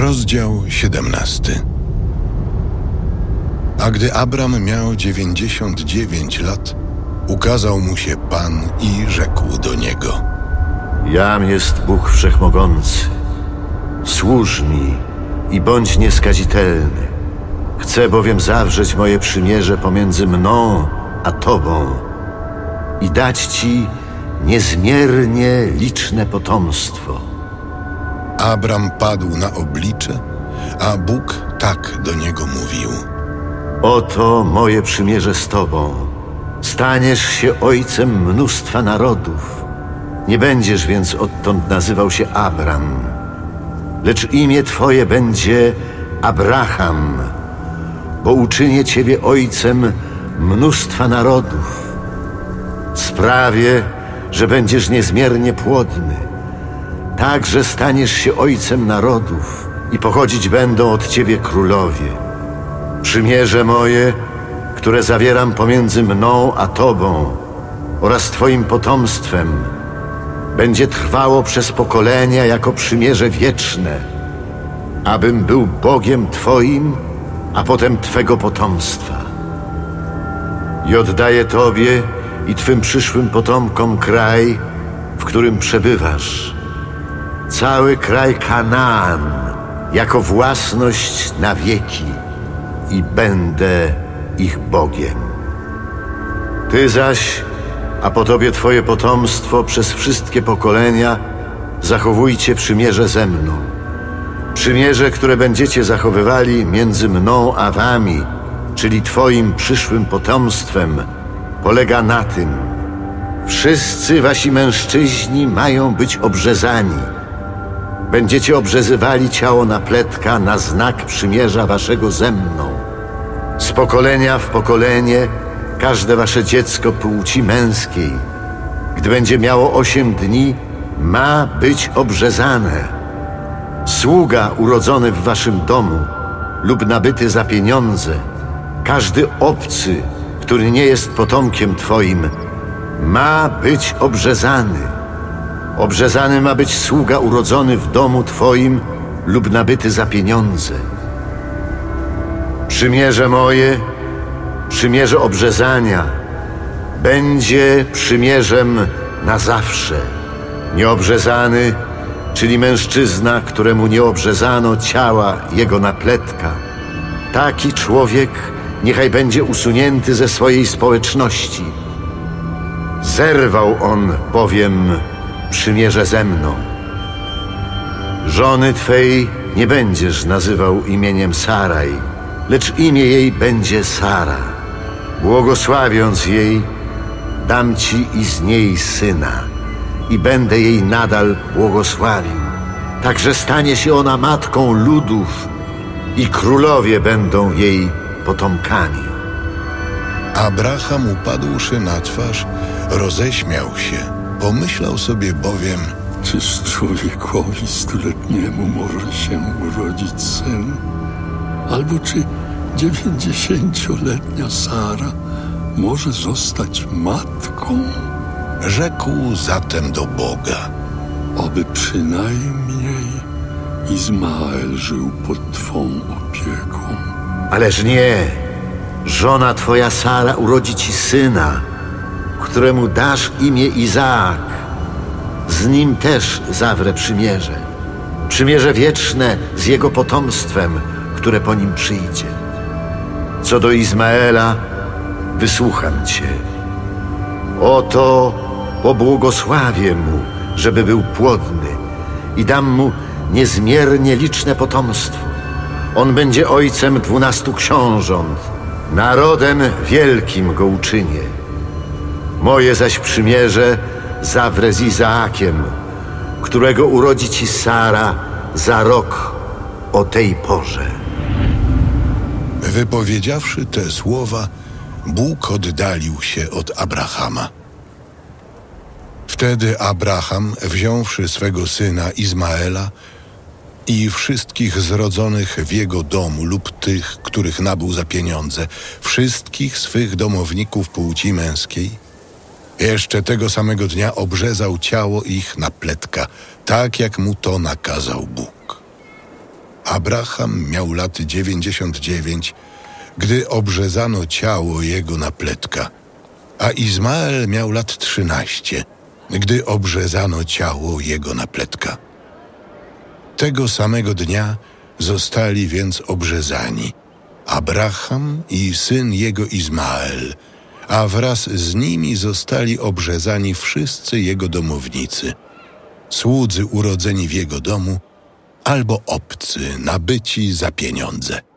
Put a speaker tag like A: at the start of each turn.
A: Rozdział 17 A gdy Abram miał 99 lat, ukazał mu się Pan i rzekł do niego:
B: Jam jest Bóg Wszechmogący. Służ mi i bądź nieskazitelny. Chcę bowiem zawrzeć moje przymierze pomiędzy mną a Tobą i dać Ci niezmiernie liczne potomstwo.
A: Abram padł na oblicze, a Bóg tak do niego mówił:
B: Oto moje przymierze z Tobą. Staniesz się ojcem mnóstwa narodów. Nie będziesz więc odtąd nazywał się Abram, lecz imię Twoje będzie Abraham, bo uczynię Ciebie ojcem mnóstwa narodów. Sprawię, że będziesz niezmiernie płodny. Tak, że staniesz się ojcem narodów i pochodzić będą od Ciebie królowie. Przymierze moje, które zawieram pomiędzy mną a Tobą oraz Twoim potomstwem, będzie trwało przez pokolenia jako przymierze wieczne, abym był Bogiem Twoim, a potem Twego potomstwa. I oddaję Tobie i Twym przyszłym potomkom kraj, w którym przebywasz. Cały kraj Kanaan jako własność na wieki i będę ich Bogiem. Ty zaś, a po Tobie Twoje potomstwo przez wszystkie pokolenia, zachowujcie przymierze ze mną. Przymierze, które będziecie zachowywali między mną a Wami, czyli Twoim przyszłym potomstwem, polega na tym, wszyscy Wasi mężczyźni mają być obrzezani. Będziecie obrzezywali ciało napletka na znak przymierza Waszego ze mną. Z pokolenia w pokolenie każde Wasze dziecko płci męskiej, gdy będzie miało osiem dni, ma być obrzezane. Sługa urodzony w waszym domu lub nabyty za pieniądze, każdy obcy, który nie jest potomkiem twoim, ma być obrzezany. Obrzezany ma być sługa urodzony w domu twoim lub nabyty za pieniądze. Przymierze moje, przymierze obrzezania, będzie przymierzem na zawsze. Nieobrzezany czyli mężczyzna, któremu nie obrzezano ciała jego napletka. Taki człowiek niechaj będzie usunięty ze swojej społeczności. Zerwał on bowiem przymierze ze mną. Żony Twej nie będziesz nazywał imieniem Saraj, lecz imię jej będzie Sara. Błogosławiąc jej, dam Ci i z niej syna i będę jej nadal błogosławił. Także stanie się ona matką ludów i królowie będą jej potomkami.
A: Abraham upadłszy na twarz, roześmiał się. Pomyślał sobie bowiem,
C: Czyż człowiekowi stuletniemu może się urodzić syn? Albo czy dziewięćdziesięcioletnia Sara może zostać matką?
A: rzekł zatem do Boga.
C: Oby przynajmniej Izmael żył pod Twą opieką.
B: Ależ nie, żona twoja Sara urodzi ci syna, któremu dasz imię Izaak. Z nim też zawrę przymierze. Przymierze wieczne z jego potomstwem, które po nim przyjdzie. Co do Izmaela, wysłucham cię. Oto pobłogosławię mu, żeby był płodny i dam mu niezmiernie liczne potomstwo. On będzie ojcem dwunastu książąt. Narodem wielkim go uczynię. Moje zaś przymierze zawrę z Izaakiem, którego urodzi ci Sara za rok o tej porze.
A: Wypowiedziawszy te słowa, Bóg oddalił się od Abrahama. Wtedy Abraham, wziąwszy swego syna Izmaela i wszystkich zrodzonych w jego domu lub tych, których nabył za pieniądze, wszystkich swych domowników płci męskiej, jeszcze tego samego dnia obrzezał ciało ich na pletka, tak jak mu to nakazał Bóg. Abraham miał lat dziewięćdziesiąt dziewięć, gdy obrzezano ciało jego na pletka, a Izmael miał lat trzynaście, gdy obrzezano ciało jego na pletka. Tego samego dnia zostali więc obrzezani Abraham i syn jego Izmael, a wraz z nimi zostali obrzezani wszyscy jego domownicy, słudzy urodzeni w jego domu albo obcy nabyci za pieniądze.